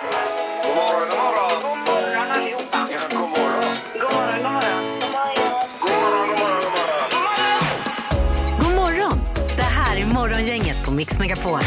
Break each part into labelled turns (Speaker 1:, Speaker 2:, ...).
Speaker 1: God morgon, god morgon.
Speaker 2: God morgon allihopa.
Speaker 1: Ja, god morgon.
Speaker 2: God morgon, god morgon.
Speaker 1: God morgon, god morgon, god morgon.
Speaker 3: God morgon! Det här är Morgongänget på Mix Megapol.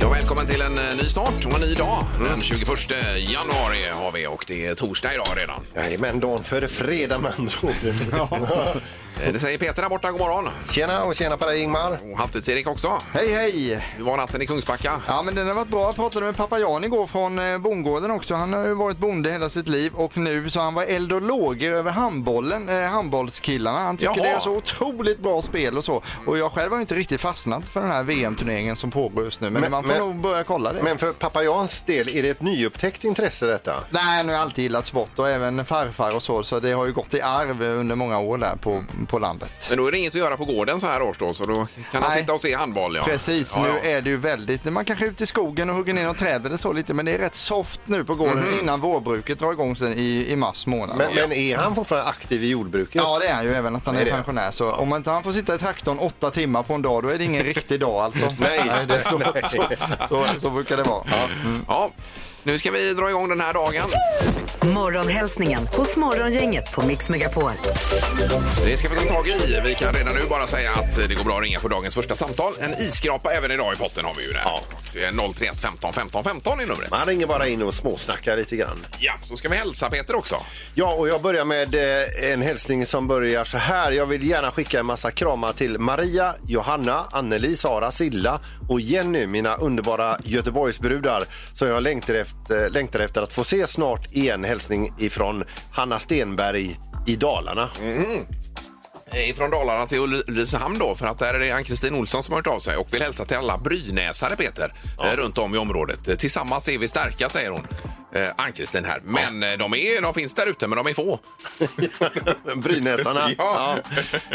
Speaker 4: Ja, välkommen till en eh, ny start och en ny dag. Den 21 januari har vi och det är torsdag idag redan.
Speaker 5: Jajamän, dagen före fredag med andra ord.
Speaker 4: Eh, Det säger Peter där borta, god morgon.
Speaker 5: Tjena och tjena på dig Ingmar.
Speaker 4: Och Halvtids-Erik också.
Speaker 6: Hej, hej!
Speaker 4: Hur var natten i Kungsbacka?
Speaker 6: Ja, men den har varit bra. Jag pratade med pappa Jan igår från eh, bondgården också. Han har ju varit bonde hela sitt liv och nu så han var eld och lågor över handbollen, eh, handbollskillarna. Han tycker
Speaker 4: Jaha.
Speaker 6: det är så otroligt bra spel och så. Och jag själv har ju inte riktigt fastnat för den här VM-turneringen som pågår just nu. Men,
Speaker 5: Men-
Speaker 6: man får
Speaker 5: men-
Speaker 6: nog börja kolla det.
Speaker 5: Men för pappa Jans del, är det ett nyupptäckt intresse detta?
Speaker 6: Nej, nu har jag alltid gillat sport och även farfar och så. Så det har ju gått i arv under många år där på, på landet.
Speaker 4: Men då är det inget att göra på gården så här års då, så då kan man
Speaker 6: Nej.
Speaker 4: sitta och se handboll. Ja.
Speaker 6: Precis,
Speaker 4: ja,
Speaker 6: nu
Speaker 4: ja.
Speaker 6: är det ju väldigt, man kanske är ute i skogen och hugger ner något träd eller så lite, men det är rätt soft nu på gården
Speaker 4: Mhm.
Speaker 6: innan vårbruket drar igång sen i, i mars månad.
Speaker 5: Men, men är han fortfarande aktiv i jordbruket?
Speaker 6: Ja det är han ju även att han
Speaker 5: Är
Speaker 6: är
Speaker 5: det?
Speaker 6: pensionär. Så om inte han får sitta i traktorn åtta timmar på en dag då är det ingen riktig dag alltså.
Speaker 5: Nej.
Speaker 6: det är så, så, så, så brukar det vara. Mm.
Speaker 4: Ja, nu ska vi dra igång den här dagen.
Speaker 3: Morgonhälsningen hos Morgongänget på Mix Megapol.
Speaker 4: Det ska vi ta tag i. Vi kan redan nu bara säga att det går bra att ringa på dagens första samtal. En isskrapa även idag i potten har vi ju där. Ja. 031 15 15 15 är numret.
Speaker 5: Man ringer bara in och småsnackar lite grann.
Speaker 4: Ja, så ska vi hälsa Peter också.
Speaker 5: Ja, och jag börjar med eh, en hälsning som börjar så här. Jag vill gärna skicka en massa kramar till Maria, Johanna, Anneli, Sara, Silla och Jenny, mina underbara Göteborgsbrudar som jag längtar efter, längtar efter att få se snart igen. Hälsning ifrån Hanna Stenberg i Dalarna.
Speaker 4: Eh, Från Dalarna till Ulricehamn då, för att där är det Ann-Kristin Olsson som har hört av sig och vill hälsa till alla brynäsare, Peter, eh, runt om i området. Eh, Tillsammans är vi starka, säger hon. Ann-Kristin här. Men eh, de, är, de finns där ute, men de är få.
Speaker 5: Brynäsarna.
Speaker 4: Ja.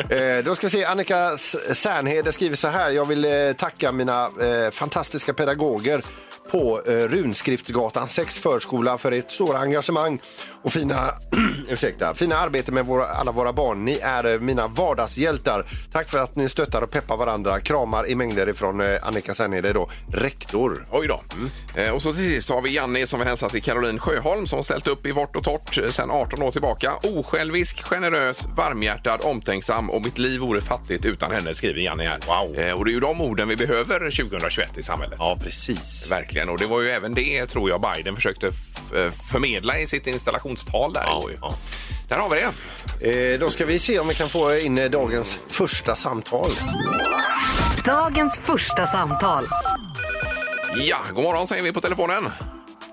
Speaker 5: Ja. Då ska vi se, Annika S- Särnhede skriver så här. Jag vill tacka mina fantastiska pedagoger på eh, Runskriftsgatan 6 förskola för ert stora engagemang och fina, ursäkta, fina arbete med våra, alla våra barn. Ni är eh, mina vardagshjältar. Tack för att ni stöttar och peppar varandra. Kramar i mängder ifrån eh, Annika Särnhede då, rektor.
Speaker 4: Oj då. Eh, och så till sist har vi Janni som vill hälsa till Caroline Sjöholm som har ställt upp i vårt och torrt eh, sedan 18 år tillbaka. Osjälvisk, generös, varmhjärtad, omtänksam och mitt liv vore fattigt utan henne, skriver Janni här.
Speaker 5: Wow.
Speaker 4: Eh, och det är ju de orden vi behöver 2021 i samhället.
Speaker 5: Ja, precis.
Speaker 4: Verkligen, och det var ju även det tror jag Biden försökte eh, förmedla i sitt installationstal där.
Speaker 5: Ja, ja.
Speaker 4: Där har vi det.
Speaker 5: Eh, då ska vi se om vi kan få in eh, dagens första samtal.
Speaker 3: Dagens första samtal.
Speaker 4: Ja, god morgon säger vi på telefonen.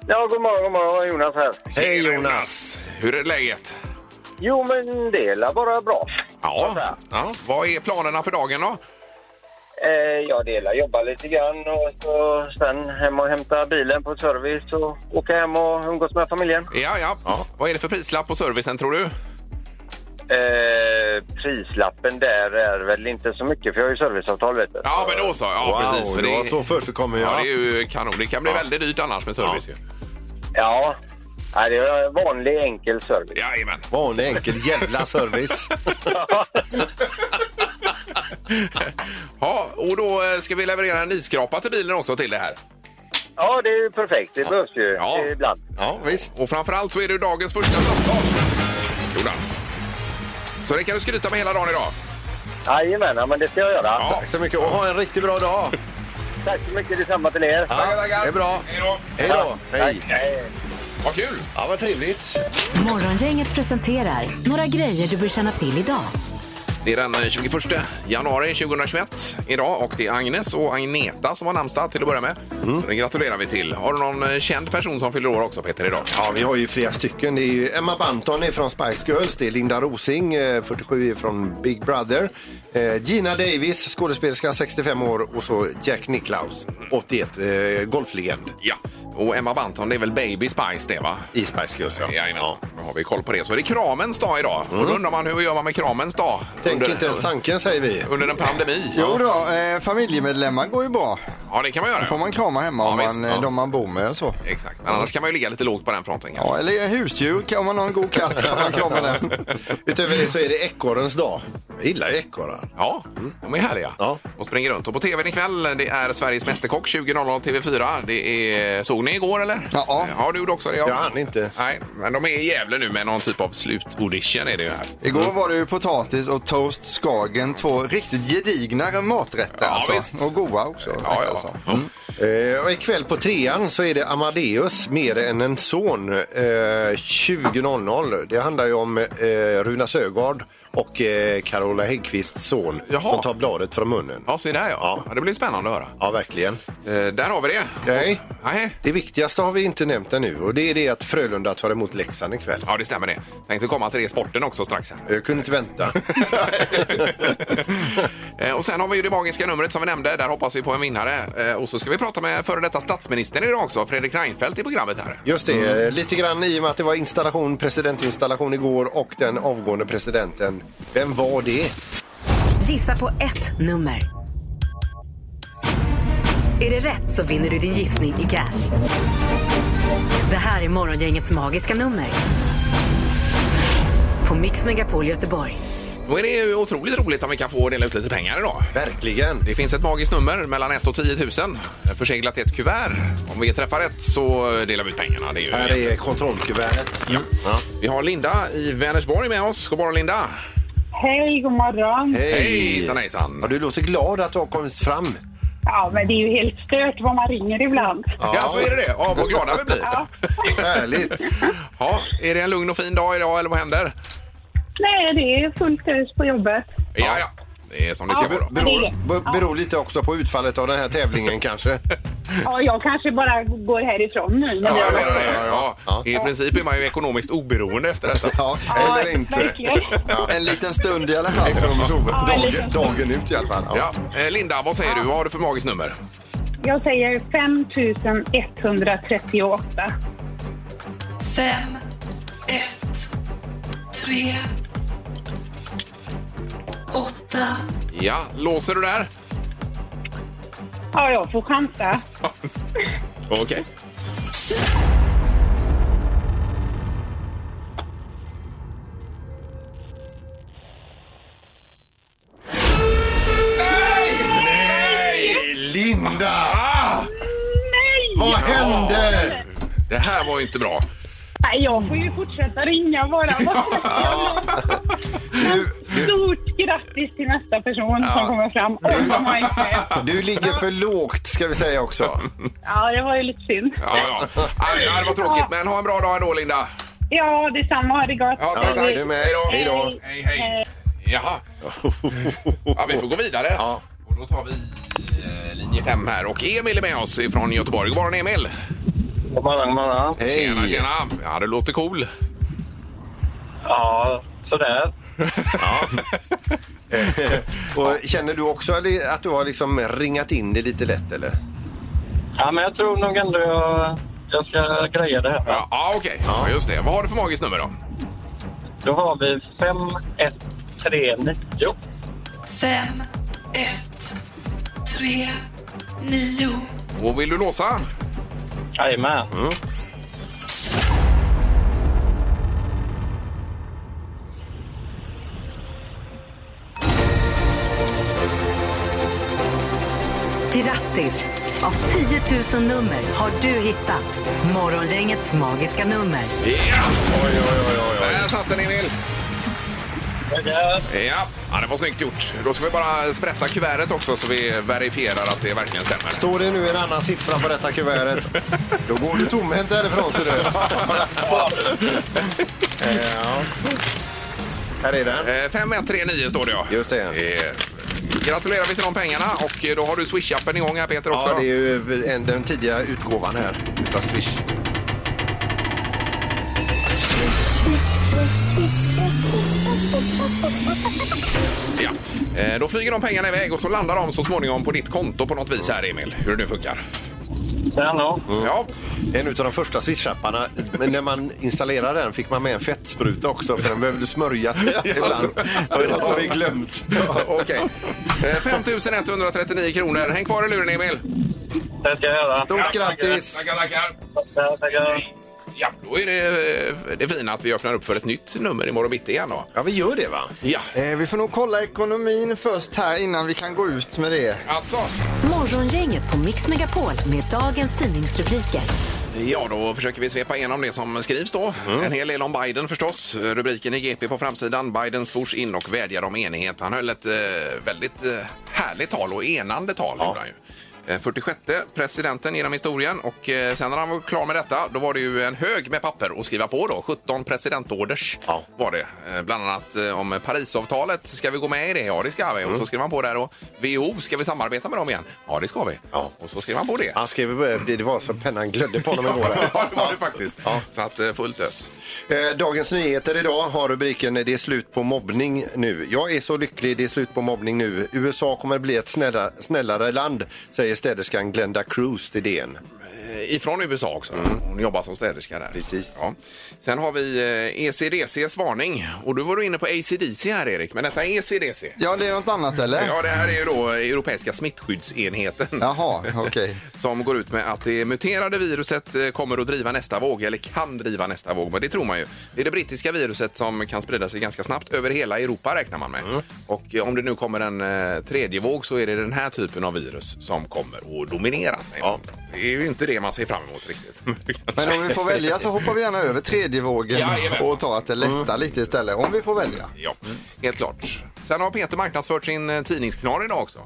Speaker 1: Ja, god morgon, god morgon. Jonas här.
Speaker 5: Hej
Speaker 4: Tjena,
Speaker 5: Jonas!
Speaker 4: Hur är läget?
Speaker 1: Jo, men det är bara bra.
Speaker 4: Ja. ja. Vad är planerna för dagen då?
Speaker 1: Eh, jag delar, jobbar lite grann och så sen hem och hämta bilen på service och åka hem och umgås med familjen.
Speaker 4: Ja, ja. Vad är det för prislapp på servicen tror du?
Speaker 1: Eh, prislappen där är väl inte så mycket för jag har ju serviceavtal vet du.
Speaker 4: Ja, men då så. Ja,
Speaker 5: wow,
Speaker 4: precis. För
Speaker 5: det var så först så kommer jag.
Speaker 4: Ja, det är ju kanon. Det kan bli väldigt dyrt annars med service ju.
Speaker 1: Ja, Nej, det är vanlig enkel service.
Speaker 4: Jajamän.
Speaker 5: Vanlig enkel jävla service.
Speaker 4: Ja, och då eh, ska vi leverera en isskrapa till bilen också till det här.
Speaker 1: Ja, det är ju perfekt. Det behövs ju
Speaker 4: Ja.
Speaker 1: ibland.
Speaker 5: Ja, visst.
Speaker 4: Och framförallt så är det dagens första samtal. Jonas. Så det kan du skryta med hela dagen idag.
Speaker 1: Jajamän, ja, men det ska jag göra.
Speaker 4: Ja.
Speaker 5: Tack så mycket och ha en riktigt bra dag.
Speaker 1: Tack så mycket, detsamma till er.
Speaker 5: Ja, det är bra.
Speaker 4: Hej då.
Speaker 5: Hej då. Hej.
Speaker 1: Hej.
Speaker 4: Vad kul.
Speaker 5: Ja, vad trevligt.
Speaker 3: Morgongänget presenterar några grejer du bör känna till idag.
Speaker 4: Det är den eh, 21 januari 2021 idag och det är Agnes och Agneta som har namnsdag till att börja med. Så Det gratulerar vi till. Har du någon eh, känd person som fyller år också Peter idag?
Speaker 5: Ja, vi har ju flera stycken. Det är ju Emma Banton är från Spice Girls. Det är Linda Rosing, eh, 47, är från Big Brother. Eh, Gina Davis, skådespelerska, 65 år. Och så Jack Nicklaus, 81, eh, golflegend
Speaker 4: Ja. Och Emma Banton, det är väl Baby Spice det va?
Speaker 5: i Spice Girls. Ja.
Speaker 4: Jajamän. Då har vi koll på det. Så är det kramens dag idag. Och då undrar man hur gör man med kramens dag?
Speaker 5: Tänk
Speaker 4: under,
Speaker 5: inte ens tanken, säger vi.
Speaker 4: under en pandemi.
Speaker 6: Jo då, eh, familjemedlemmar går ju bra.
Speaker 4: Ja, det kan man göra.
Speaker 6: Då får man krama hemma
Speaker 4: Ja,
Speaker 6: om
Speaker 4: visst,
Speaker 6: man,
Speaker 4: ja.
Speaker 6: de man bor med och så.
Speaker 4: Exakt. Men annars kan man ju ligga lite lågt på den fronten. kanske.
Speaker 6: Ja, eller husdjur, om man har en god katt kan man krama den.
Speaker 5: Utöver det så är det ekorrens dag. Jag gillar ju ekorrar.
Speaker 4: Ja, de är härliga
Speaker 5: Ja.
Speaker 4: och springer runt. Och på tvn ikväll, det är Sveriges Mästerkock 20.00 TV4. Det är, såg ni igår eller?
Speaker 6: Ja.
Speaker 4: Ja, du gjorde också det. Ja.
Speaker 5: Jag hann inte.
Speaker 4: Nej, men de är i Gävle nu med någon typ av slutaudition är det ju här.
Speaker 6: Igår var det ju potatis och toast skagen, två riktigt gedigna maträtter
Speaker 4: Ja,
Speaker 6: alltså.
Speaker 4: visst.
Speaker 6: Och goda också.
Speaker 4: Ja, ja
Speaker 6: alltså.
Speaker 4: Mm.
Speaker 5: Eh, och ikväll på trean så är det Amadeus mer än en son eh, 20.00. Det handlar ju om eh, Runa Sögaard och eh, Carola Häggkvists son
Speaker 4: Jaha.
Speaker 5: som tar bladet från munnen.
Speaker 4: Ja, så där ja.
Speaker 5: Ja.
Speaker 4: ja. Det blir spännande att höra.
Speaker 5: Ja, verkligen.
Speaker 4: Eh, där har vi det.
Speaker 5: Nej,
Speaker 4: Nej.
Speaker 5: det viktigaste har vi inte nämnt ännu och det är det att Frölunda tar emot Leksand ikväll.
Speaker 4: Ja, det stämmer det. Tänkte komma till det sporten också strax. Här.
Speaker 5: Jag kunde inte vänta.
Speaker 4: Eh, och sen har vi ju det magiska numret som vi nämnde. Där hoppas vi på en vinnare. Eh, och så ska vi prata med före detta statsministern idag också, Fredrik Reinfeldt i programmet här.
Speaker 5: Just det, eh, lite grann i och med att det var installation, presidentinstallation igår och den avgående presidenten. Vem var det?
Speaker 3: Gissa på ett nummer. Är det rätt så vinner du din gissning i cash. Det här är Morgongängets magiska nummer. På Mix Megapol Göteborg.
Speaker 4: Då är det ju otroligt roligt om vi kan få dela ut lite pengar idag.
Speaker 5: Verkligen.
Speaker 4: Det finns ett magiskt nummer mellan 1 och 10 000 förseglat i ett kuvert. Om vi träffar rätt så delar vi ut pengarna. Det är ju
Speaker 5: Här är kontrollkuvertet.
Speaker 4: Ja.
Speaker 5: Ja.
Speaker 4: Vi har Linda i Vänersborg med oss. God morgon Linda!
Speaker 2: Hej, god morgon.
Speaker 5: Hej!
Speaker 4: Hejsan hejsan!
Speaker 5: Ja, du låter glad att du har kommit fram.
Speaker 2: Ja, men det är ju helt stört vad man ringer ibland.
Speaker 4: Ja, så är det det. Ja, vad glada vi blir.
Speaker 2: Ja.
Speaker 5: Härligt.
Speaker 4: Ja, är det en lugn och fin dag idag eller vad händer?
Speaker 2: Nej, det är fullt ös på jobbet.
Speaker 4: Ja, ja. Det är som det ska
Speaker 2: Ja.
Speaker 4: vara. då.
Speaker 5: Beror,
Speaker 2: Ja.
Speaker 5: be- beror lite också på utfallet av den här tävlingen kanske.
Speaker 2: Ja, jag kanske bara går härifrån nu.
Speaker 4: Ja, menar det. Ja.
Speaker 5: Ja.
Speaker 4: I princip är man ju ekonomiskt oberoende efter detta.
Speaker 5: Ja,
Speaker 2: Ja,
Speaker 5: eller inte.
Speaker 2: verkligen.
Speaker 6: En liten stund i alla fall.
Speaker 2: Ja,
Speaker 5: Dagen, dagen ut i alla fall. Ja.
Speaker 4: Ja. Eh, Linda, vad säger du? Vad har du för magiskt nummer?
Speaker 2: Jag säger 5138.
Speaker 7: fem, ett, tre, åtta,
Speaker 4: Ja, låser du där?
Speaker 2: Ja, jag får chansa.
Speaker 4: Okej.
Speaker 5: Nej, Linda!
Speaker 4: Ah!
Speaker 5: Vad hände?
Speaker 4: Det här var inte bra.
Speaker 2: Nej, jag får ju fortsätta ringa bara.
Speaker 5: Du,
Speaker 2: Stort grattis till nästa person
Speaker 4: Ja.
Speaker 2: som kommer fram. Med.
Speaker 5: du ligger för lågt ska vi säga också.
Speaker 2: Ja, det var ju lite synd.
Speaker 4: Ja, ja. Det var tråkigt, men ha en bra dag ändå, Linda.
Speaker 2: Ja, detsamma. Ha det gott.
Speaker 4: Ja, tack,
Speaker 5: Ja,
Speaker 4: tack.
Speaker 5: du med.
Speaker 4: Hej då.
Speaker 5: Hej då.
Speaker 4: Hej, hej. Jaha. Ja, vi får gå vidare.
Speaker 5: Ja.
Speaker 4: Och då tar vi eh, linje 5 här. Och Emil är med oss från Göteborg. God morgon, Emil.
Speaker 1: God morgon, god morgon.
Speaker 4: Tjena,
Speaker 5: Hej!
Speaker 4: tjena. Ja, det låter cool.
Speaker 1: Ja, sådär.
Speaker 5: Och känner du också att du har liksom ringat in det lite lätt eller?
Speaker 1: Ja, men jag tror nog ändå jag, jag ska greja det här.
Speaker 4: Ja, ja okej. Ja, just det. Vad har du för magiskt nummer då?
Speaker 1: Då har vi 5139.
Speaker 7: fem, ett, tre, nio,
Speaker 4: Och vill du låsa?
Speaker 1: Jajamän.
Speaker 3: Grattis! Av 10 000 nummer har du hittat Morgongängets magiska nummer.
Speaker 4: Ja! Oj, oj, oj, oj. Där satt den, Emil. Ja. ja, det var snyggt gjort. Då ska vi bara sprätta kuvertet också så vi verifierar att det verkligen stämmer.
Speaker 5: Står det nu en annan siffra på detta kuvertet, då går du tomhänt därifrån ser du. Eh, ja. Här är den.
Speaker 4: Eh, 5139 står det ja.
Speaker 5: Just det.
Speaker 4: Eh, gratulerar vi till de pengarna och eh, då har du Swish-appen igång här Peter också.
Speaker 5: Ja, det är ju en, den tidiga utgåvan här utav Swish.
Speaker 4: Ja. Eh, då flyger de pengarna iväg och så landar de så småningom på ditt konto på något vis här Emil. Hur det nu funkar.
Speaker 1: Tjena.
Speaker 4: Ja,
Speaker 5: En av de första Swish-apparna, men när man installerade den fick man med en fettspruta också för den behövde smörja ibland. Det var det som vi glömt.
Speaker 4: okej. Eh, 5139 kronor. Häng kvar i luren Emil.
Speaker 1: Det ska jag göra.
Speaker 5: Stort grattis!
Speaker 4: Tackar, tackar.
Speaker 1: Tackar, tackar.
Speaker 4: Ja, då är det eh, det fina att vi öppnar upp för ett nytt nummer imorgon bitti igen då.
Speaker 5: Ja, vi gör det va?
Speaker 4: Ja.
Speaker 6: Eh, vi får nog kolla ekonomin först här innan vi kan gå ut med det.
Speaker 4: Alltså.
Speaker 3: Morgongänget på Mix Megapol med dagens tidningsrubriker.
Speaker 4: Ja, då försöker vi svepa igenom det som skrivs då. En hel del om Biden förstås. Rubriken i GP på framsidan. Biden svors in och vädjar om enighet. Han höll ett eh, väldigt eh, härligt tal och enande tal. gjorde han ju. Eh, 46 presidenten genom historien och eh, sen när han var klar med detta då var det ju en hög med papper att skriva på då. 17 presidentorders
Speaker 5: Ja.
Speaker 4: var det. Eh, Bland annat eh, om Parisavtalet. Ska vi gå med i det? Ja, det ska vi. Och så skrev han på där och WHO, ska vi samarbeta med dem igen? Ja, det ska vi.
Speaker 5: Ja.
Speaker 4: Och så skrev han på det.
Speaker 5: Han skrev, eh, det var som pennan glödde på honom igår. här.
Speaker 4: Ja, det var det faktiskt. Så att eh, fullt ös.
Speaker 5: Eh, Dagens Nyheter idag har rubriken Det är slut på mobbning nu. Jag är så lycklig, det är slut på mobbning nu. USA kommer bli ett snälla, snällare land, säger städerskan Glenda Cruz till DN.
Speaker 4: Eh, Ifrån USA också. Hon jobbar som städerska där.
Speaker 5: Precis.
Speaker 4: Ja. Sen har vi eh, ECDCs varning. Och du var du inne på ACDC här Erik, men detta är ECDC.
Speaker 6: Ja, det är något annat eller?
Speaker 4: Ja, det här är ju då Europeiska smittskyddsenheten.
Speaker 6: Jaha, okej.
Speaker 4: Som går ut med att det muterade viruset eh, kommer att driva nästa våg, eller kan driva nästa våg. Men det tror man ju. Det är det brittiska viruset som kan sprida sig ganska snabbt över hela Europa räknar man med. Och eh, om det nu kommer en eh, tredje våg så är det den här typen av virus som kommer att dominera. säger man. Det är ju inte det man ser fram emot riktigt.
Speaker 6: Men om vi får välja så hoppar vi gärna över tredje vågen
Speaker 4: Jajamensan.
Speaker 6: och tar att det lättar lite istället. Om vi får välja.
Speaker 4: Ja, helt klart. Sen har Peter marknadsfört sin eh, tidningsknar idag också.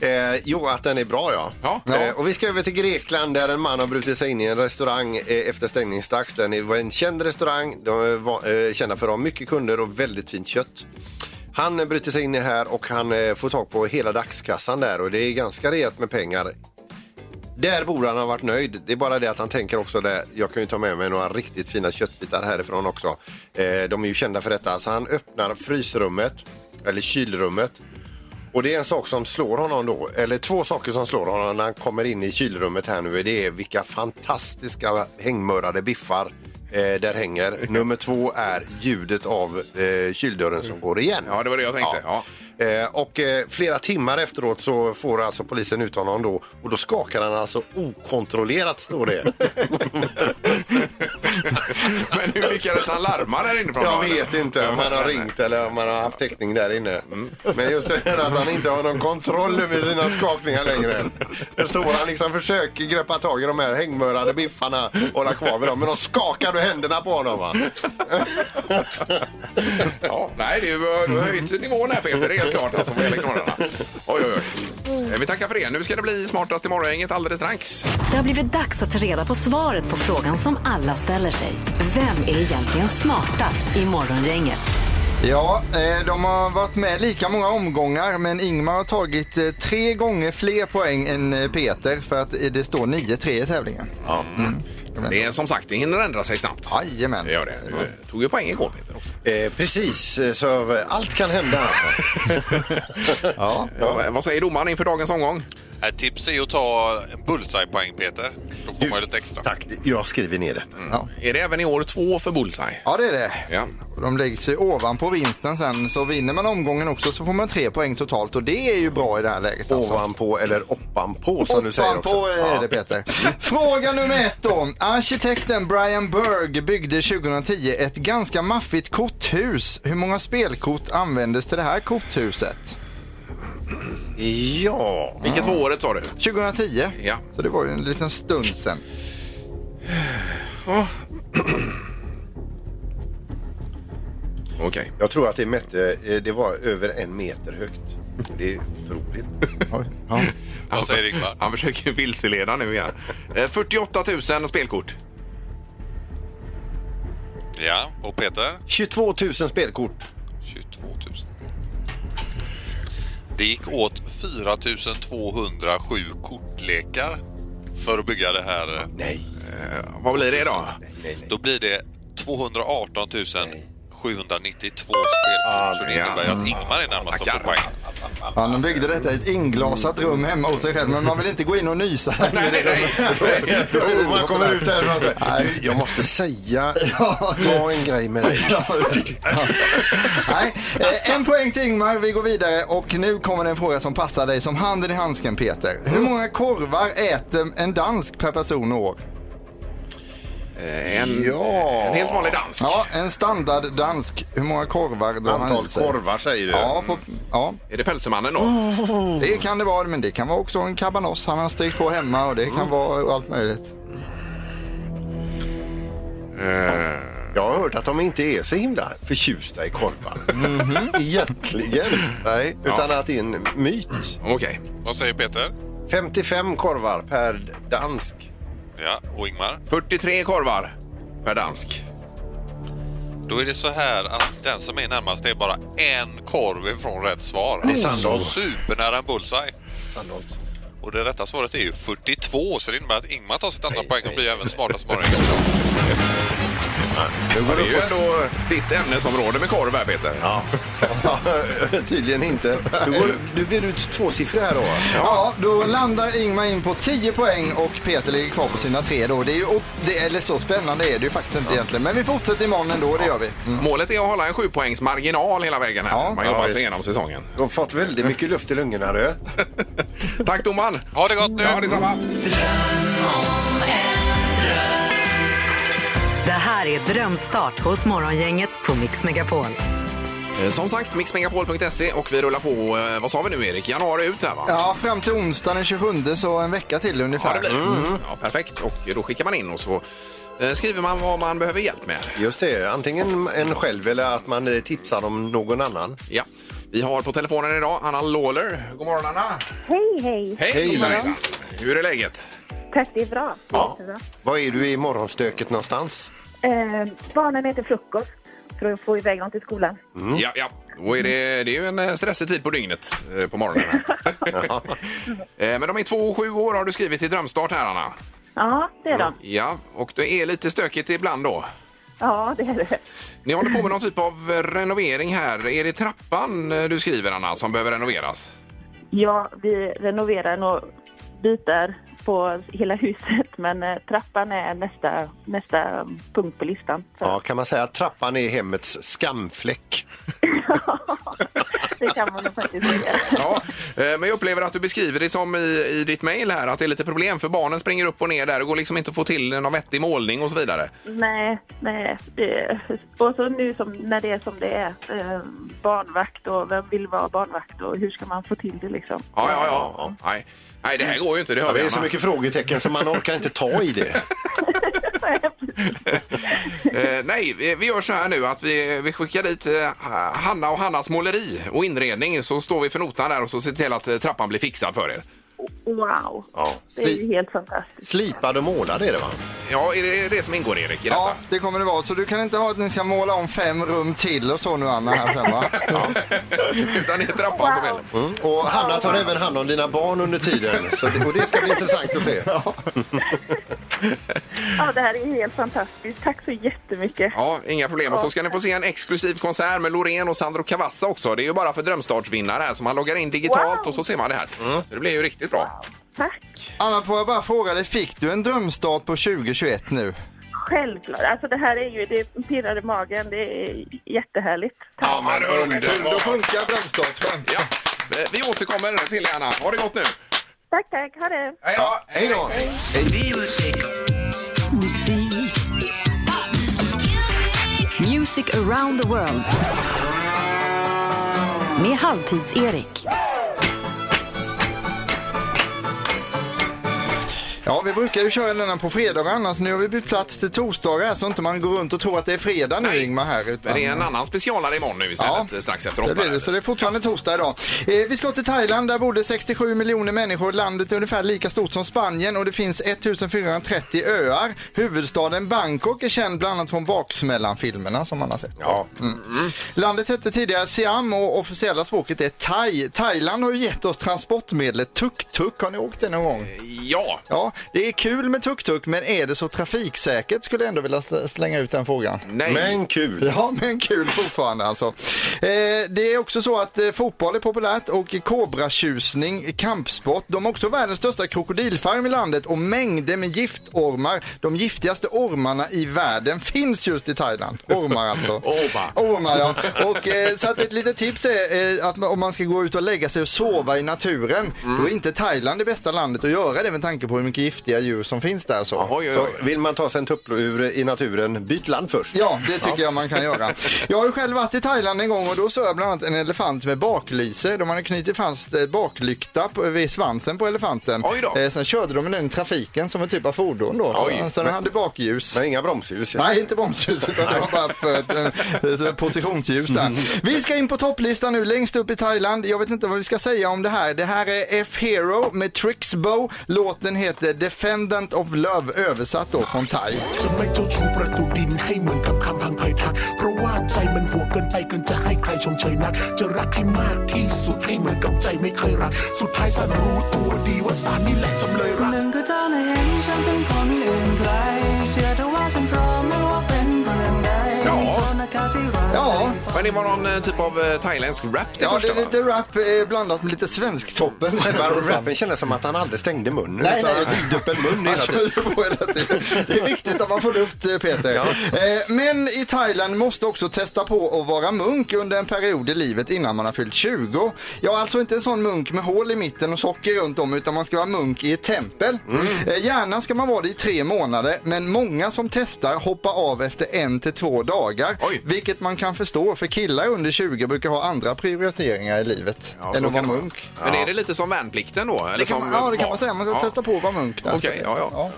Speaker 5: Eh, jo, att den är bra ja.
Speaker 4: Ja.
Speaker 5: Eh, och vi ska över till Grekland där en man har brutit sig in i en restaurang eh, efter stängningsdags. Den var en känd restaurang, de var eh, kända för att ha mycket kunder och väldigt fint kött. Han bryter sig in här och han eh, får tag på hela dagskassan där och det är ganska rejält med pengar. Där borde han ha varit nöjd. Det är bara det att han tänker också där. Jag kan ju ta med mig några riktigt fina köttbitar härifrån också. Eh, de är ju kända för detta. Så han öppnar frysrummet, eller kylrummet. Och det är en sak som slår honom då, eller två saker som slår honom när han kommer in i kylrummet här nu. Det är vilka fantastiska hängmörade biffar eh, där hänger. Nummer två är ljudet av eh, kyldörren som går igen.
Speaker 4: Ja, det var det jag tänkte. Ja.
Speaker 5: Eh, och eh, flera timmar efteråt så får alltså polisen ut honom då och då skakar han alltså okontrollerat står det.
Speaker 4: Men hur lyckades han larma där inifrån?
Speaker 5: Jag vet inte om han har ringt eller om han har haft täckning där inne. Men just det här att han inte har någon kontroll över sina skakningar längre. Då står han liksom försöker greppa tag i de här hängmörade biffarna och hålla kvar vid dem. Men då skakar du händerna på honom va?
Speaker 4: Ja, nej, du har höjt nivån här Peter, klart. Alltså, gäller knorrarna. Oj, oj, oj. Eh, Vi tackar för det. Nu ska det bli smartast i morgongänget alldeles strax.
Speaker 3: Det har blivit dags att ta reda på svaret på frågan som alla ställer sig. Vem är egentligen smartast i morgongänget?
Speaker 6: Ja, eh, de har varit med lika många omgångar men Ingmar har tagit eh, tre gånger fler poäng än Peter för att det står 9-3 i tävlingen.
Speaker 4: Det är som sagt, det hinner ändra sig snabbt.
Speaker 6: Jajamän.
Speaker 4: Det gör det. Du tog ju poäng igår Peter också.
Speaker 5: Eh, precis, eh, så allt kan hända.
Speaker 6: Ja.
Speaker 4: Ja. Vad säger domaren inför dagens omgång?
Speaker 8: Ett tips är att ta en bullseye-poäng, Peter. Då får man ju lite extra.
Speaker 5: Tack, jag skriver ner detta.
Speaker 6: Ja.
Speaker 4: Är det även i år två för Bullseye?
Speaker 6: ja, det är det.
Speaker 4: Ja.
Speaker 6: Och De lägger sig ovanpå vinsten sen så vinner man omgången också så får man tre poäng totalt och det är ju bra i det här läget. Alltså.
Speaker 5: Ovanpå eller oppanpå som du säger också.
Speaker 6: Ovanpå är det Peter. Fråga nummer ett då. Arkitekten Brian Berg byggde 2010 ett ganska maffigt korthus. Hur många spelkort användes till det här korthuset?
Speaker 5: Ja,
Speaker 4: Vilket var året sa du?
Speaker 6: 2010.
Speaker 4: Ja.
Speaker 6: Så det var ju en liten stund sen.
Speaker 4: Okej.
Speaker 5: jag tror att det mätte, eh, det var över en meter högt. Det är otroligt.
Speaker 6: Oj. Ja.
Speaker 8: Vad säger Ingmar?
Speaker 4: Han försöker vilseleda nu igen. Eh, 48 000 spelkort.
Speaker 8: Ja, och Peter?
Speaker 5: 22 000 spelkort.
Speaker 8: Det gick åt 4 207 kortlekar för att bygga det här.
Speaker 5: Nej,
Speaker 4: Vad blir det då?
Speaker 5: nej, nej.
Speaker 8: Då blir det 218 792 spelkort. Så det innebär ju att Ingmar är närmast att få poäng.
Speaker 6: Han byggde detta i ett inglasat rum hemma hos sig själv, men man vill inte gå in och nysa. där.
Speaker 4: Nej, nej, nej.
Speaker 5: Jo, man kommer ut där "Du, jag måste säga, ta en grej med dig.
Speaker 6: Nej, eh, en poäng till Ingmar. Vi går vidare och nu kommer det en fråga som passar dig som handen i handsken Peter. Hur många korvar äter en dansk per person och år?
Speaker 4: Eh, En,
Speaker 5: Ja.
Speaker 4: en helt vanlig dansk.
Speaker 6: Ja, en standard dansk. Hur många korvar drar han
Speaker 5: Antal
Speaker 6: i sig?
Speaker 5: korvar säger du.
Speaker 6: Ja, på, ja,
Speaker 4: Är det pälsemannen då?
Speaker 6: det kan det vara, men det kan vara också en cabanos han har strykt på hemma och det kan vara allt möjligt.
Speaker 5: Jag har hört att de inte är så himla förtjusta i korvar. Egentligen. Nej, utan att det är en myt.
Speaker 4: Okej.
Speaker 8: Vad säger Peter?
Speaker 5: 55 korvar per dansk.
Speaker 8: Ja, och Ingmar?
Speaker 4: 43 korvar per dansk.
Speaker 8: Då är det så här att den som är närmast är bara en korv ifrån rätt svar.
Speaker 5: Det är Sandholt.
Speaker 8: Supernära en bullseye.
Speaker 5: Sandholt.
Speaker 8: Och det rätta svaret är ju 42, så det innebär att Ingmar tar sitt andra poäng och blir även smartast morgon.
Speaker 4: Det är ju ändå ditt ämnesområde med korv här Peter.
Speaker 5: Ja, tydligen inte. Du, går, du blir ut tvåsiffrig här då.
Speaker 6: Ja, då landar Ingmar in på 10 poäng och Peter ligger kvar på sina tre då. Det är ju, det, eller så spännande är det ju faktiskt inte egentligen. Men vi fortsätter imorgon ändå, det gör vi. Mm.
Speaker 4: Målet är att hålla en sjupoängs marginal hela vägen här.
Speaker 6: Ja,
Speaker 4: Man
Speaker 5: ja,
Speaker 4: jobbar sig
Speaker 5: visst.
Speaker 4: igenom säsongen.
Speaker 5: Du har fått väldigt mycket luft i lungorna du.
Speaker 4: Tack domaren!
Speaker 8: Ha det gott nu!
Speaker 4: Ja, detsamma.
Speaker 3: Det här är Drömstart hos Morgongänget på Mix Megapol.
Speaker 4: Eh, Som sagt, mixmegapol.se och vi rullar på, eh, vad sa vi nu Erik, januari ut här va?
Speaker 6: Ja, fram till onsdag den 27 så en vecka till
Speaker 4: Ja,
Speaker 6: ungefär.
Speaker 4: det blir. Mm. Ja, perfekt. Och då skickar man in och så eh, skriver man vad man behöver hjälp med.
Speaker 5: Just det, antingen en själv eller att man tipsar om någon annan.
Speaker 4: Ja. Vi har på telefonen idag Anna Lawler. God morgon Anna!
Speaker 2: Hej, hej.
Speaker 4: Hej!
Speaker 5: Hej.
Speaker 4: Hur är läget?
Speaker 2: Tack, det är bra.
Speaker 4: Ja.
Speaker 2: Jättebra.
Speaker 5: Var är du i morgonstöket någonstans?
Speaker 2: Eh, barnen äter frukost för att få iväg dem till skolan.
Speaker 4: Ja, ja. Och är det, det är ju en eh, stressig tid på dygnet eh, på morgonen. här. Eh, Men de är två och sju år har du skrivit i Drömstart här Anna.
Speaker 2: Ja, det är de.
Speaker 4: Ja, och det är lite stökigt ibland då.
Speaker 2: Ja, det är det.
Speaker 4: Ni håller på med någon typ av renovering här. Är det trappan du skriver Anna som behöver renoveras?
Speaker 2: Ja, vi renoverar nog bitar på hela huset, men eh, trappan är nästa, nästa punkt på listan. Så
Speaker 5: Ja, kan man säga att trappan är hemmets skamfläck?
Speaker 2: det kan man nog faktiskt säga.
Speaker 4: Ja, eh, men jag upplever att du beskriver det som i, i ditt mejl här att det är lite problem för barnen springer upp och ner där och går liksom inte att få till någon vettig målning och så vidare.
Speaker 2: Nej, nej. Det, och så nu som, när det är som det är, eh, barnvakt och vem vill vara barnvakt och hur ska man få till det liksom?
Speaker 4: Ja, ja, ja. Nej, Nej det här går ju inte, det hör vi
Speaker 5: det är så
Speaker 4: Anna.
Speaker 5: mycket frågetecken så man orkar inte ta i det.
Speaker 4: Eh, nej, vi- vi gör så här nu att vi, vi skickar dit eh, Hanna och Hannas måleri och inredning så står vi för notan där och så ser till att eh, trappan blir fixad för er.
Speaker 2: Wow,
Speaker 5: Ja.
Speaker 2: det är ju helt fantastiskt.
Speaker 5: Slipad och målad är det va?
Speaker 4: Ja, är det det som ingår Erik i detta?
Speaker 6: Ja, det kommer det vara. Så du kan inte ha att ni ska måla om fem rum till och så nu Anna här sen va?
Speaker 4: Utan det är trappan som gäller.
Speaker 5: Mm. Och Hanna tar även hand om dina barn under tiden. Så det, och det ska bli intressant att se.
Speaker 2: Ja, det här är helt fantastiskt. Tack så jättemycket.
Speaker 4: Ja, inga problem. Och så ska ni få se en exklusiv konsert med Loreen och Sandro Cavazza också. Det är ju bara för drömstartsvinnare här, så man loggar in digitalt
Speaker 2: Wow.
Speaker 4: och så ser man det här. Så det blir ju riktigt bra.
Speaker 2: Tack.
Speaker 6: Anna, får jag bara fråga dig, fick du en drömstart på 2021 nu?
Speaker 2: Självklart. Alltså det här är ju, det pirrar i magen. Det är jättehärligt.
Speaker 4: Ja, men
Speaker 6: Då
Speaker 4: underbart!
Speaker 6: funkar drömstart.
Speaker 4: Ja, vi återkommer till Anna. Ha det gott nu!
Speaker 2: Tack, tack. Ha det.
Speaker 4: Hej då!
Speaker 5: Hej då!
Speaker 9: Music around the world. Med Halvtids-Erik.
Speaker 6: Ja, vi brukar ju köra denna på fredagar annars. Nu har vi bytt plats till torsdagar så inte man går runt och tror att det är fredag nu
Speaker 4: Nej.
Speaker 6: Ingmar här. Utan...
Speaker 4: det är en annan specialare imorgon nu istället,
Speaker 6: Ja.
Speaker 4: strax efter
Speaker 6: Det
Speaker 4: åtta.
Speaker 6: blir det, så det är fortfarande torsdag idag. Eh, vi ska till Thailand, där bor det 67 miljoner människor. Landet är ungefär lika stort som Spanien och det finns 1430 öar. Huvudstaden Bangkok är känd bland annat från Baksmällan-filmerna som man har sett.
Speaker 4: Ja.
Speaker 6: Landet hette tidigare Siam och officiella språket är thai. Thailand har ju gett oss transportmedlet tuk-tuk. Har ni åkt det någon gång?
Speaker 4: Ja,
Speaker 6: Ja, det är kul med tuk-tuk, men är det så trafiksäkert skulle jag ändå vilja slänga ut den frågan.
Speaker 4: Nej.
Speaker 5: Men kul.
Speaker 6: Ja, men kul fortfarande alltså. Eh, det är också så att eh, fotboll är populärt och kobratjusning, kampsport. De har också världens största krokodilfarm i landet och mängder med giftormar. De giftigaste ormarna i världen finns just i Thailand. Ormar alltså.
Speaker 4: Ormar.
Speaker 6: Ormar ja. Och, eh, så att ett litet tips är eh, att om man ska gå ut och lägga sig och sova i naturen,
Speaker 4: Mm.
Speaker 6: då är inte Thailand det bästa landet att göra det med tanke på hur mycket giftiga djur som finns där. Så.
Speaker 4: Oj, oj,
Speaker 5: Så
Speaker 4: oj.
Speaker 5: vill man ta sig en tupplur i naturen, byt land först.
Speaker 6: Ja, det tycker jag man kan göra. Jag har ju själv varit i Thailand en gång och då såg jag bland annat en elefant med baklyse. De hade knutit fast eh, baklykta på, vid svansen på elefanten.
Speaker 4: Oj då.
Speaker 6: Eh, sen körde de med den i trafiken som en typ av fordon då.
Speaker 4: Oj.
Speaker 6: Så, så den hade bakljus.
Speaker 5: Men inga bromsljus.
Speaker 6: Nej, inte bromsljus utan det var bara för ett eh, så positionsljus där. Vi ska in på topplistan nu längst upp i Thailand. Jag vet inte vad vi ska säga om det här. Det här är F-Hero med Trixbow. Låten heter Defendant of Love översatt då från thai.
Speaker 10: จะไม่เจ้าชู้ประตูดินให้เหมือนกับคำพังไพทัก เพราะว่าใจมันหัวเกินไปเกินจะให้ใครชมเชยนัก จะรักให้มากที่สุดให้เหมือนกับใจไม่เคยรัก สุดท้ายสันรู้ตัวดีว่าสารนี่แหละจำเลยรัก
Speaker 11: หนึ่งคือเธอน่ะเห็นฉันเป็นคนอื่นไกลเชื่อเธอว่าฉันพร้อมไม่ว่าเป็นเรื่องใด
Speaker 4: Ja.
Speaker 11: จนอากาศที่ร้อน
Speaker 6: Ja.
Speaker 4: Men det var någon eh, typ av eh, thailändsk rap det
Speaker 6: Ja, det
Speaker 4: första
Speaker 6: är
Speaker 4: va?
Speaker 6: lite rap eh, blandat med lite svensktoppen.
Speaker 5: Själva rappen kändes som att han aldrig stängde munnen.
Speaker 6: Nej,
Speaker 5: utan
Speaker 6: nej.
Speaker 5: han höjde upp en mun hela
Speaker 6: Han
Speaker 5: tiden.
Speaker 6: kör på hela tiden. Det är viktigt att man får luft eh, Peter.
Speaker 5: Ja.
Speaker 6: Eh, Men i Thailand måste också testa på att vara munk under en period i livet innan man har fyllt 20. Ja, alltså inte en sån munk med hål i mitten och socker runt om utan man ska vara munk i ett tempel. Eh, Gärna ska man vara det i tre månader men många som testar hoppar av efter en till två dagar.
Speaker 4: Oj.
Speaker 6: Vilket man kan förstå för killar under 20 brukar ha andra prioriteringar i livet
Speaker 4: Ja,
Speaker 6: än
Speaker 4: så
Speaker 6: att vara munk.
Speaker 4: Men är det lite som värnplikten då? Eller
Speaker 6: Det kan
Speaker 4: som
Speaker 6: man, ja, det kan man säga. Man ska
Speaker 4: Ja.
Speaker 6: testa på att vara munk. där.
Speaker 4: Okej, ja, ja.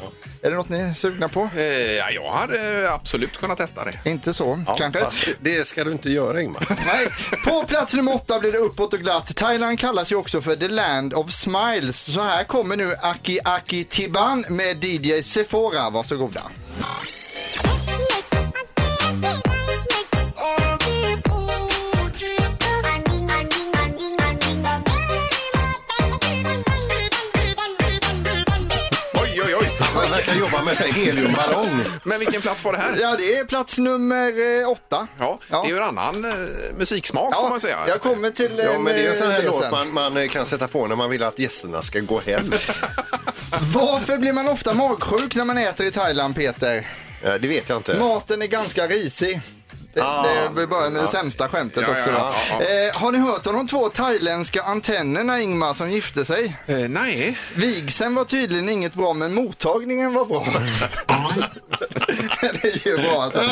Speaker 6: Är det något ni är sugna på?
Speaker 4: Eh, ja, jag hade absolut kunnat testa det.
Speaker 6: Inte så,
Speaker 5: Ja,
Speaker 6: kanske?
Speaker 5: det ska du inte göra Ingmar.
Speaker 6: Nej. På plats nummer åtta blir det uppåt och glatt. Thailand kallas ju också för the land of smiles. Så här kommer nu Aki Aki Tiban med DJ Sephora. Varsågoda.
Speaker 5: Verkar jobba med sig heliumballong.
Speaker 4: Men vilken plats var det här?
Speaker 6: Ja, det är plats nummer eh, åtta.
Speaker 4: Ja,
Speaker 6: Ja.
Speaker 4: det är ju en annan eh, musiksmak får man säga.
Speaker 6: jag kommer till
Speaker 5: Ja, men det är en sån här
Speaker 6: eh,
Speaker 5: låt
Speaker 6: sen.
Speaker 5: man, man eh, kan sätta på när man vill att gästerna ska gå hem.
Speaker 6: Varför blir man ofta magsjuk när man äter i Thailand, Peter?
Speaker 5: Eh, Det vet jag inte.
Speaker 6: Maten är ganska risig. Det,
Speaker 5: Ah.
Speaker 6: det, börjar med det sämsta skämtet
Speaker 4: Ja,
Speaker 6: också.
Speaker 4: ja, ja,
Speaker 6: Eh, har ni hört om de två thailändska antennerna, Ingmar, som gifte sig?
Speaker 4: Eh, nej.
Speaker 6: Vigseln var tydligen inget bra, men mottagningen var bra. det är ju bra alltså.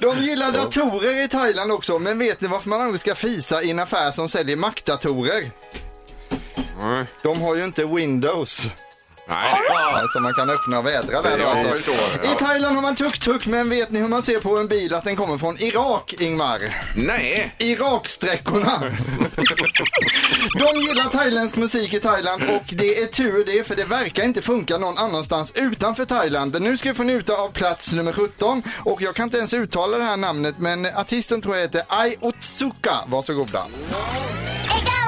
Speaker 6: De gillar datorer i Thailand också, men vet ni varför man aldrig ska fisa i en affär som säljer Mac-datorer? De har ju inte Windows.
Speaker 4: Nej, det-
Speaker 6: Alltså man kan öppna och vädra där. då,
Speaker 4: Ja,
Speaker 6: Alltså.
Speaker 4: förstår. Ja.
Speaker 6: I Thailand har man tuk-tuk, men vet ni hur man ser på en bil att den kommer från Irak, Ingmar?
Speaker 4: nej.
Speaker 6: Iraksträckorna. De gillar thailändsk musik i Thailand och det är tur det för det verkar inte funka någon annanstans utanför Thailand. Nu ska vi få njuta av plats nummer 17 och jag kan inte ens uttala det här namnet men artisten tror jag heter Ai Otsuka. Varsågoda.
Speaker 12: 笑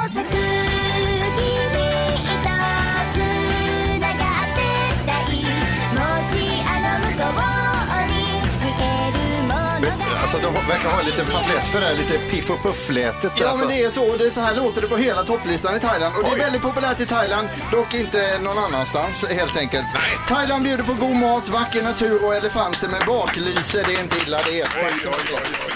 Speaker 12: のが
Speaker 5: de verkar ha en liten fäbless för det här lite piff och puff-lätet.
Speaker 6: Ja
Speaker 5: alltså.
Speaker 6: men det är så, det är så här låter det på hela topplistan i Thailand och det är
Speaker 4: Oj.
Speaker 6: väldigt populärt i Thailand, dock inte någon annanstans helt enkelt. Thailand bjuder på god mat, vacker natur och elefanter med baklyse, det är inte illa det. Tack så mycket.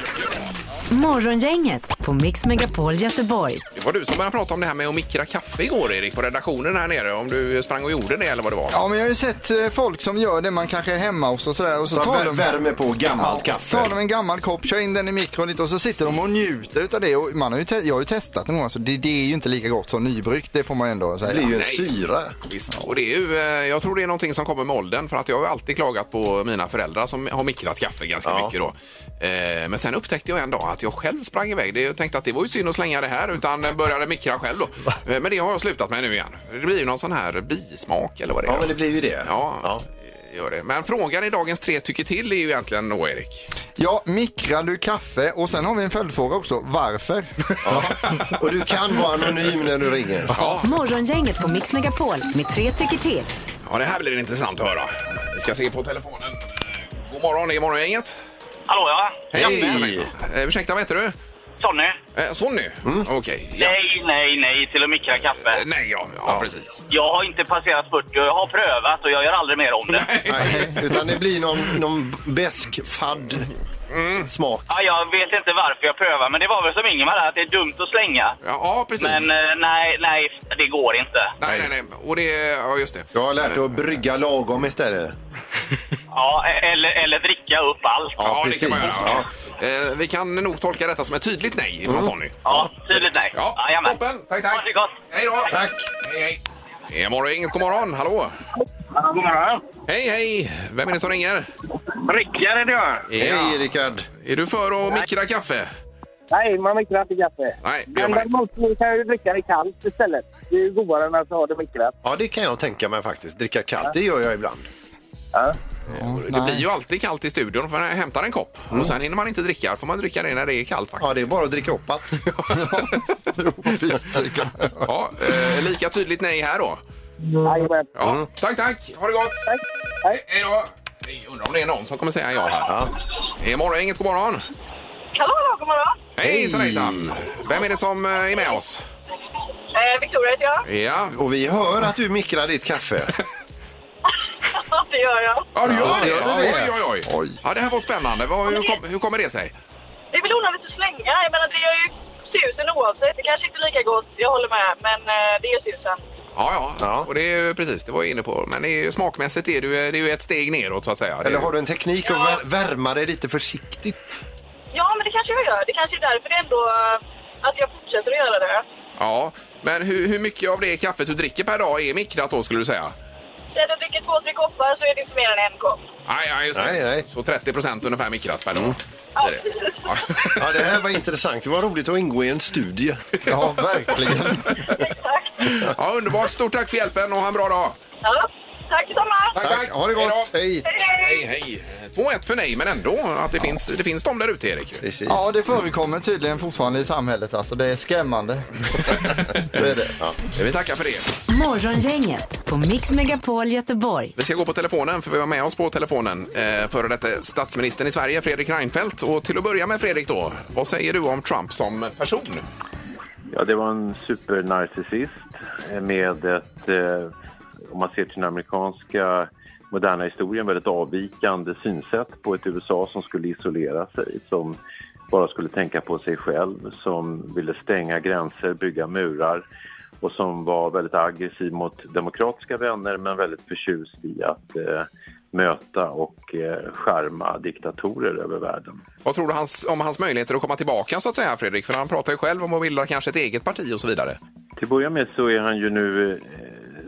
Speaker 3: Morgongänget på Mix Megapol Göteborg.
Speaker 4: Det var du som började prata om det här med att mikra kaffe igår, Erik, på redaktionen här nere. Om du sprang och gjorde det eller vad det var.
Speaker 6: Ja, men jag har ju sett eh, folk som gör det, man kanske är hemma hos och sådär. Och så
Speaker 5: Så
Speaker 6: tar de,
Speaker 5: värmer på gammalt kaffe.
Speaker 6: tar de en gammal kopp, kör in den i mikron lite och så sitter de och njuter utav det. Och man har ju te- jag har ju testat det någon gång, alltså det, det är ju inte lika gott som nybryggt, det får man ändå säga.
Speaker 5: Det blir ju en syra.
Speaker 4: Visst. Och det är ju, eh, jag tror det är någonting som kommer med åldern för att jag har ju alltid klagat på mina föräldrar som har mikrat kaffe ganska
Speaker 5: Ja.
Speaker 4: mycket då. Eh, Men sen upptäckte jag en dag att jag själv sprang iväg. Det- Jag tänkte att det var ju synd att slänga det här utan började mikra själv då. Eh, Men det har jag slutat med nu igen. Det blir ju någon sån här bismak eller vad det är.
Speaker 5: Ja, men det blir ju det.
Speaker 4: Ja,
Speaker 5: Ja.
Speaker 4: gör det. Men frågan i dagens tre tycker till är ju egentligen då, Erik.
Speaker 6: Ja, mikrar du kaffe? Och sen har vi en följdfråga också, varför?
Speaker 5: Och du kan vara anonym när du ringer.
Speaker 4: Ja.
Speaker 3: Morgongänget på Mix Megapol med tre tycker till.
Speaker 4: Ja, det här blir intressant att höra. Vi ska se på telefonen. God morgon, det är Morgongänget.
Speaker 13: Hallå ja.
Speaker 4: Hej! Eh, ursäkta, vad heter du?
Speaker 13: Sonny.
Speaker 4: Eh, Sonny? Okej. ja.
Speaker 13: Nej, nej, nej till att mikra kaffe.
Speaker 4: Eh, Nej, ja, ja, precis.
Speaker 13: Jag har inte passerat 40 och jag har prövat och jag gör aldrig mer om det.
Speaker 5: Nej, utan det blir någon, någon besk, fadd smak.
Speaker 13: Ja, jag vet inte varför jag prövar, men det var väl som Ingemar där, att det är dumt att slänga.
Speaker 4: Ja, precis.
Speaker 13: Men eh, nej, nej, det går inte.
Speaker 4: Nej, nej, nej. Och det... Ja, just det.
Speaker 5: Jag har lärt dig att brygga lagom istället.
Speaker 13: Ja, eller, eller dricka upp allt.
Speaker 4: Ja, det kan man
Speaker 5: precis.
Speaker 4: göra. Ja. Eh, vi kan nog tolka detta som ett tydligt nej från Sonny.
Speaker 13: Ja, tydligt nej.
Speaker 4: Ja,
Speaker 13: Jajamän.
Speaker 4: toppen. Tack, tack.
Speaker 13: Ha det gott.
Speaker 4: Hej då.
Speaker 5: Tack.
Speaker 4: Hej, hej. Det är Morgongänget, god morgon. Hallå.
Speaker 1: God morgon.
Speaker 4: Hej, hej. Vem är det som ringer?
Speaker 1: Rickard är det jag.
Speaker 5: Hej Rickard.
Speaker 4: Är du för att mikra kaffe?
Speaker 1: Nej, man mikrar inte kaffe.
Speaker 4: Nej, det gör
Speaker 1: Men
Speaker 4: man inte.
Speaker 1: däremot kan jag ju dricka det kallt istället. Det är ju godare än att ha det mikrat.
Speaker 5: Ja, det kan jag tänka mig faktiskt. Dricka kallt, det gör jag ibland.
Speaker 1: Ja.
Speaker 4: Det blir ju alltid kallt i studion för jag hämtar en kopp. Och sen hinner man inte dricka. får man dricka det när det är kallt faktiskt.
Speaker 5: Ja, det är bara att dricka upp allt.
Speaker 4: Ja, eh, lika tydligt nej här då.
Speaker 1: Jajamän.
Speaker 4: Ja, Tack, tack. Ha det gott.
Speaker 1: Tack. Hej.
Speaker 4: Hej då. Jag undrar om det är någon som kommer säga ja här. Det är Morgongänget, god morgon.
Speaker 14: Hallå, hallå, god morgon.
Speaker 4: Hej, hejsan, hejsan. Vem är det som eh, är med oss?
Speaker 14: Eh, Victoria heter jag.
Speaker 4: Ja.
Speaker 5: Och vi hör att du mikrar ditt kaffe.
Speaker 14: det gör jag.
Speaker 4: Ja, du gör
Speaker 5: Ja,
Speaker 4: det?
Speaker 5: gör
Speaker 4: Oj, oj, oj. Ja, det här var spännande. Vad, hur, kom, hur kommer det sig?
Speaker 14: Det är väl onödigt att slänga. Jag menar, det gör ju susen oavsett. Det kanske inte är lika gott, jag håller med. Men eh, det är susen.
Speaker 4: Ja, ja. Och det är ju precis, det var jag inne på. Men det är, ju- smakmässigt är det, ju- det är ju ett steg neråt så att säga. Det
Speaker 5: Eller har du en teknik att vär- värma det lite försiktigt?
Speaker 14: Ja, men det kanske jag gör. Det kanske är därför det ändå eh, att jag fortsätter att göra det.
Speaker 4: Ja, men hur, hur mycket av det kaffet du dricker per dag är mikrat då skulle du säga?
Speaker 14: Säg att jag dricker två, tre koppar så är det inte mer än en kopp.
Speaker 4: Nej, ja, just det.
Speaker 5: Nej, nej.
Speaker 4: Så 30 procent ungefär mikrat per dag.
Speaker 5: Mm.
Speaker 14: Ja,
Speaker 4: Det är det. Ja.
Speaker 5: Ja, det här var intressant. Det var roligt att ingå i en studie.
Speaker 6: Ja, verkligen.
Speaker 14: exakt.
Speaker 4: ja, underbart. Stort tack för hjälpen och ha en bra dag.
Speaker 14: Ja, tack detsamma.
Speaker 4: Tack,
Speaker 5: Tack, ha det
Speaker 4: Hej då.
Speaker 5: gott. Hej.
Speaker 4: Hej, hej. 2-1 för nej, men ändå att det finns, det finns de där ute, Erik.
Speaker 5: Precis.
Speaker 6: Ja, det förekommer tydligen fortfarande i samhället. Alltså, det är skrämmande. det är det.
Speaker 4: Jag vill tacka för det.
Speaker 3: Morgongänget på Mix Megapol Göteborg.
Speaker 4: Vi ska gå på telefonen, för vi har med oss på telefonen eh, före detta statsministern i Sverige, Fredrik Reinfeldt. Och till att börja med, Fredrik, då, vad säger du om Trump som person?
Speaker 15: Ja, det var en supernarcissist med ett, eh, om man ser till den amerikanska moderna historien, väldigt avvikande synsätt på ett USA som skulle isolera sig, som bara skulle tänka på sig själv, som ville stänga gränser, bygga murar och som var väldigt aggressiv mot demokratiska vänner men väldigt förtjust i att eh, möta och eh, skärma diktatorer över världen.
Speaker 4: Vad tror du hans, om hans möjligheter att komma tillbaka, så att säga, Fredrik? För han pratar ju själv om att bilda kanske ett eget parti och så vidare.
Speaker 15: Till att börja med så är han ju nu, eh,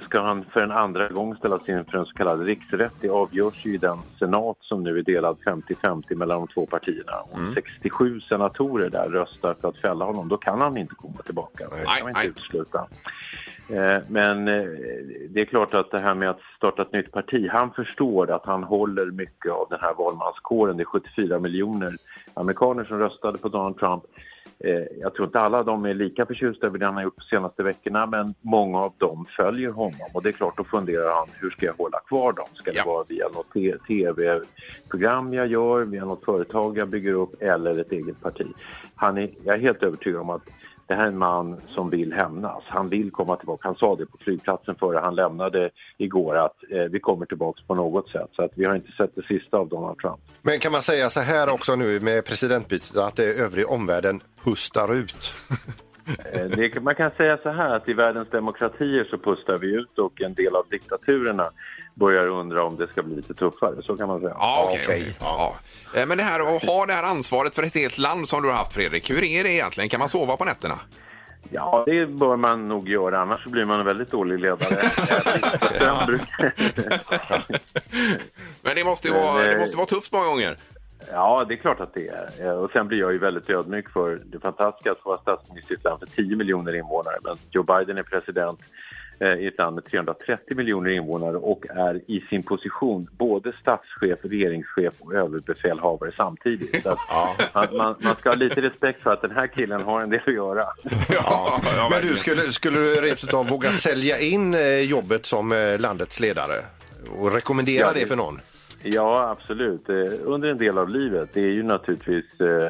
Speaker 15: ska han för en andra gång ställas inför en så kallad riksrätt. Det avgörs ju i den senat som nu är delad 50-50 mellan de två partierna. Om 67 senatorer där röstar för att fälla honom, då kan han inte komma tillbaka. Det kan man inte utesluta. Eh, Men eh, det är klart att det här med att starta ett nytt parti, han förstår att han håller mycket av den här valmanskåren. Det är 74 miljoner amerikaner som röstade på Donald Trump. Eh, Jag tror inte alla de är lika förtjusta över det han har gjort de senaste veckorna men många av dem följer honom och det är klart då funderar han hur ska jag hålla kvar dem? Ska det vara via något tv-program jag gör, via något företag jag bygger upp eller ett eget parti? Han är, jag är helt övertygad om att det här är en man som vill hämnas. Han vill komma tillbaka. Han sa det på flygplatsen före han lämnade igår att eh, vi kommer tillbaka på något sätt. Så att vi har inte sett det sista av Donald Trump.
Speaker 5: Men kan man säga så här också nu med presidentbytet att det övrig omvärlden pustar ut?
Speaker 15: Eh, Det, man kan säga så här att i världens demokratier så pustar vi ut och en del av diktaturerna börjar undra om det ska bli lite tuffare. Så kan man säga.
Speaker 4: Ja, okej. okej. Ja. Eh, Men det här att ha det här ansvaret för ett helt land som du har haft, Fredrik. Hur är det egentligen? Kan man sova på nätterna?
Speaker 15: Ja, det bör man nog göra. Annars så blir man en väldigt dålig ledare.
Speaker 4: Men det måste vara, det
Speaker 15: eh,
Speaker 4: måste vara tufft många gånger.
Speaker 15: Ja, det är klart att det är. Eh, Och sen blir jag ju väldigt ödmjuk för det fantastiska att få vara statsminister i ett land för 10 miljoner invånare. Men Joe Biden är president. Eh, i ett land med 330 miljoner invånare och är i sin position både statschef, regeringschef och överbefälhavare samtidigt. Så att man, man, man ska ha lite respekt för att den här killen har en del att göra.
Speaker 5: Ja, men du, skulle, skulle du rent utav våga sälja in eh, jobbet som eh, landets ledare och rekommendera
Speaker 15: Ja,
Speaker 5: det
Speaker 15: det-
Speaker 5: för någon?
Speaker 15: Ja, absolut. Under en del av livet. Det är ju naturligtvis eh,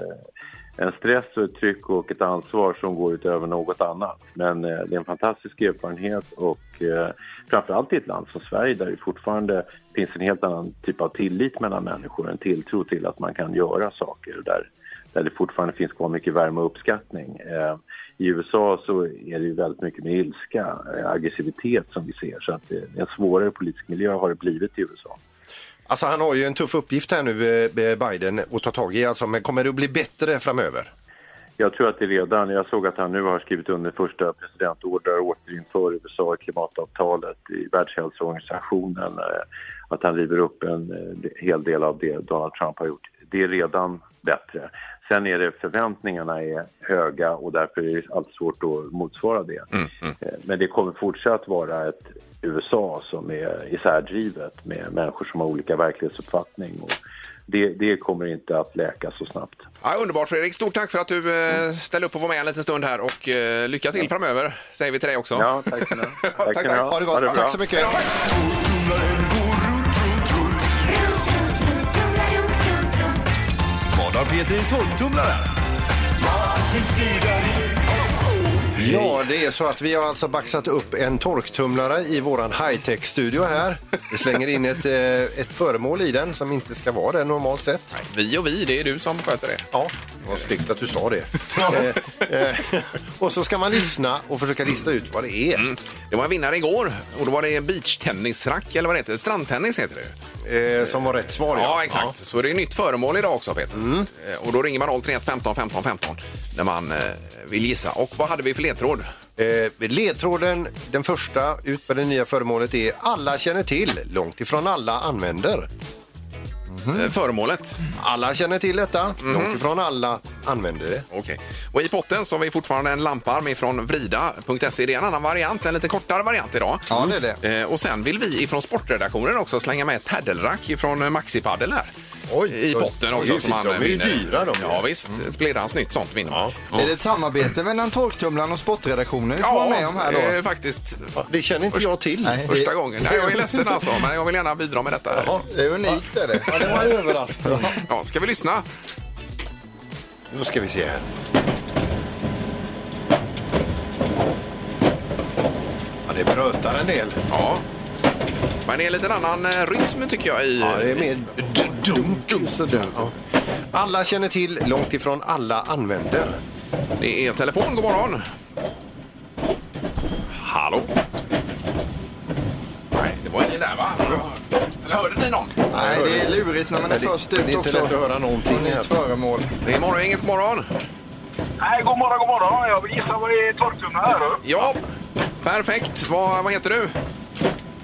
Speaker 15: en stress och ett tryck och ett ansvar som går utöver något annat. Men eh, det är en fantastisk erfarenhet och eh, framförallt i ett land som Sverige där det fortfarande finns en helt annan typ av tillit mellan människor, en tilltro till att man kan göra saker där, där det fortfarande finns kvar mycket värme och uppskattning. Eh, I USA så är det ju väldigt mycket med ilska, eh, aggressivitet som vi ser så att eh, en svårare politisk miljö har det blivit i USA.
Speaker 5: Alltså han har ju en tuff uppgift här nu, eh, Biden, att ta tag i. Alltså, men kommer det att bli bättre framöver?
Speaker 15: Jag tror att det redan, jag såg att han nu har skrivit under första presidentordrar och återinför USA i klimatavtalet i Världshälsoorganisationen. eh, Att han river upp en eh, hel del av det Donald Trump har gjort. Det är redan bättre. Sen är det förväntningarna är höga och därför är det alltid svårt att motsvara det. Eh, Men det kommer fortsatt vara ett USA som är isärdrivet med människor som har olika verklighetsuppfattning. Och det, det kommer inte att läka så snabbt.
Speaker 4: Ja, underbart Fredrik, stort tack för att du eh, ställde upp och var med en liten stund här och eh, lycka till framöver säger vi till dig också.
Speaker 15: Ja, tack så mycket.
Speaker 4: tack, tack.
Speaker 5: Ha det gott. Tack så mycket.
Speaker 16: Vad har Peter i en torktumlare?
Speaker 5: Ja, det är så att vi har alltså baxat upp en torktumlare i våran high-tech-studio här. Vi slänger in ett, eh, ett föremål i den som inte ska vara det normalt sett.
Speaker 4: Vi och vi, det är du som sköter det.
Speaker 5: Ja, var snyggt att du sa det. Eh, eh, och så ska man lyssna och försöka lista ut vad det är.
Speaker 4: Mm. Det var en vinnare igår och då var det beachtennisrack eller vad det heter, strandtennis heter det.
Speaker 5: Eh, som var rätt svar, ja.
Speaker 4: Ja, exakt. Så det är nytt föremål idag också Peter. Eh, Och då ringer man 031 15 15 15 när man vill gissa. Och vad hade vi för ledtråd?
Speaker 5: Eh, ledtråden, den första ut med det nya föremålet är alla känner till, långt ifrån alla använder.
Speaker 4: Eh, Föremålet.
Speaker 5: Alla känner till detta, långt ifrån alla använder det.
Speaker 4: Okej. Och i potten så har vi fortfarande en lamparm från vrida.se. Det är en annan variant, en lite kortare variant idag.
Speaker 6: Ja, det är det.
Speaker 4: Eh, Och sen vill vi ifrån sportredaktionen också slänga med ett paddelrack ifrån eh, Maxi Paddel här. I potten också.
Speaker 5: oj,
Speaker 4: som man
Speaker 5: de är ju
Speaker 4: vinner.
Speaker 5: dyra, de.
Speaker 4: Ja visst, splirrans nytt sånt vinner man.
Speaker 6: Är det ett samarbete mellan Torktumlaren och sportredaktionen vi får vara med om här då?
Speaker 4: eh, faktiskt.
Speaker 5: Det känner inte jag till.
Speaker 6: Nej,
Speaker 4: Första gången. Nej, jag är ledsen alltså, men jag vill gärna bidra med detta.
Speaker 5: Jaha.
Speaker 6: Det är unikt är det.
Speaker 5: Det var en överraskning.
Speaker 4: Ja, ska vi lyssna?
Speaker 5: Då ska vi se här. Ja, det brötar en del.
Speaker 4: Ja. Men det är en liten annan eh, rytm tycker jag i...
Speaker 5: Ja, det är mer dunk sådär. Ja. Alla känner till, långt ifrån alla använder.
Speaker 4: Det är telefon, god morgon. Hallå? Nej, det var ingen där va? Eller hörde ni någon?
Speaker 6: Nej, det är lurigt när man är
Speaker 5: det-
Speaker 6: först ut
Speaker 5: det är inte
Speaker 6: också.
Speaker 5: lätt att höra någonting
Speaker 6: nytt föremål.
Speaker 4: Det är morgon, inget morgon.
Speaker 13: Nej, god morgon, god morgon. Jag vill gissa vad det är torktumlare här. då.
Speaker 4: Ja, perfekt. Vad, vad heter du?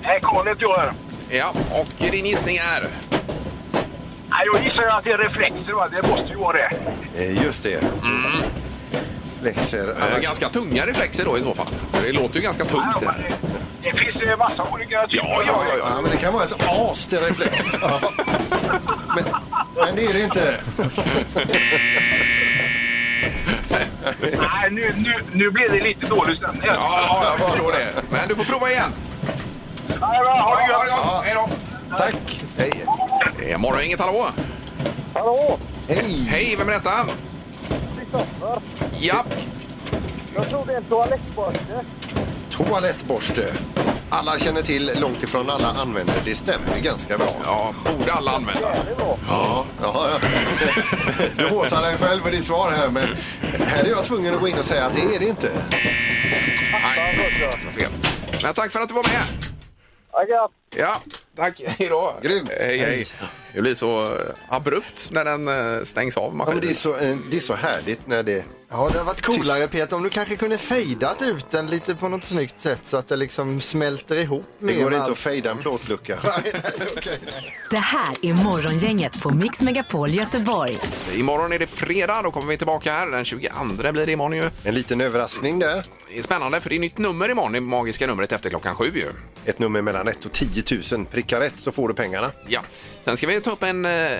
Speaker 13: Nej, Karl heter jag här.
Speaker 4: Ja, och din gissning är?
Speaker 13: Nej, jag gissar att det är reflexer, va? Det måste ju vara det.
Speaker 5: Eh, Just det. Flexer.
Speaker 4: Eh, ganska tunga reflexer då i så fall. Det låter ju ganska tungt. Det
Speaker 13: men
Speaker 4: här.
Speaker 13: Det, finns eh, massa olika typer.
Speaker 4: Ja, ja, ja.
Speaker 5: Ja, men det kan vara ett as till reflex. Men, men det är det inte.
Speaker 13: Nej, nu, nu, nu blev det lite dålig stämning.
Speaker 4: Ja, ja, jag förstår det. Men du får prova igen.
Speaker 13: Ja, bra, ha det
Speaker 4: Ja,
Speaker 13: gött.
Speaker 4: ja, hej då.
Speaker 5: Tack. Hej.
Speaker 4: Det är morgon, inget hallå.
Speaker 13: Hallå!
Speaker 5: Hej.
Speaker 4: Hej, vem är detta?
Speaker 13: Kristoffer.
Speaker 4: Ja,
Speaker 13: Jag tror det är en toalettborste.
Speaker 5: Toalettborste. Alla känner till, långt ifrån alla använder. Det stämmer ganska bra.
Speaker 4: ja borde alla använda.
Speaker 5: Ja, ja, ja. Du håsar dig själv för ditt svar här, men här är jag tvungen att gå in och säga att det är det inte.
Speaker 4: Nej, fel. Men tack för att du var med.
Speaker 13: Ja, gött.
Speaker 4: Ja, tack. Hej då.
Speaker 5: Grymt.
Speaker 4: Hej, hej. Det blir så abrupt när den eh, stängs av
Speaker 5: Ja, men det, är så, eh, det är så härligt när det...
Speaker 6: Ja, det har varit coolare Peter om du kanske kunde fejdat ut den lite på något snyggt sätt så att det liksom smälter ihop
Speaker 5: Det går inte att fejda en plåtlucka.
Speaker 3: Det här är Morgongänget på Mix Megapol Göteborg.
Speaker 4: Imorgon är det fredag, då kommer vi tillbaka här. Den 22 blir det imorgon ju.
Speaker 5: En liten överraskning där.
Speaker 4: Det är spännande för det är nytt nummer imorgon, det magiska numret efter klockan sju ju.
Speaker 5: Ett nummer mellan 1 och 10 000. Prickar rätt så får du pengarna.
Speaker 4: Ja. Sen ska vi ta upp en, eh,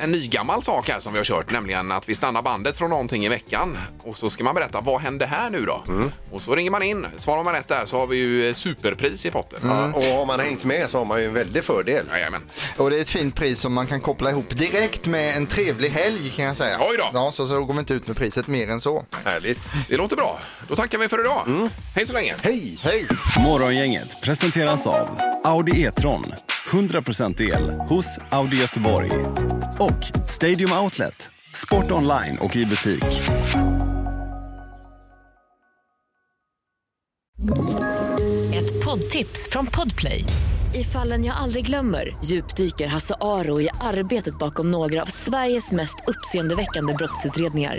Speaker 4: en ny gammal sak här som vi har kört, nämligen att vi stannar bandet från någonting i veckan och så ska man berätta vad hände här nu då? Och så ringer man in, svarar man rätt där så har vi ju eh, superpris i potten.
Speaker 5: Ja, och har man hängt med så har man ju en väldig fördel.
Speaker 4: Jajamän.
Speaker 6: Och det är ett fint pris som man kan koppla ihop direkt med en trevlig helg kan jag säga.
Speaker 4: Oj då.
Speaker 6: Ja, så, så går vi inte ut med priset mer än så.
Speaker 5: Härligt.
Speaker 4: Det låter bra. Då tackar vi för idag. Hej så länge.
Speaker 5: Hej!
Speaker 6: Hej!
Speaker 16: Morgongänget presenteras av Audi E-tron. 100% el hos Audi Göteborg. Och Stadium Outlet. Sport online och i butik.
Speaker 9: Ett poddtips från Podplay. I fallen jag aldrig glömmer djupdyker Hasse Aro i arbetet bakom några av Sveriges mest uppseendeväckande brottsutredningar.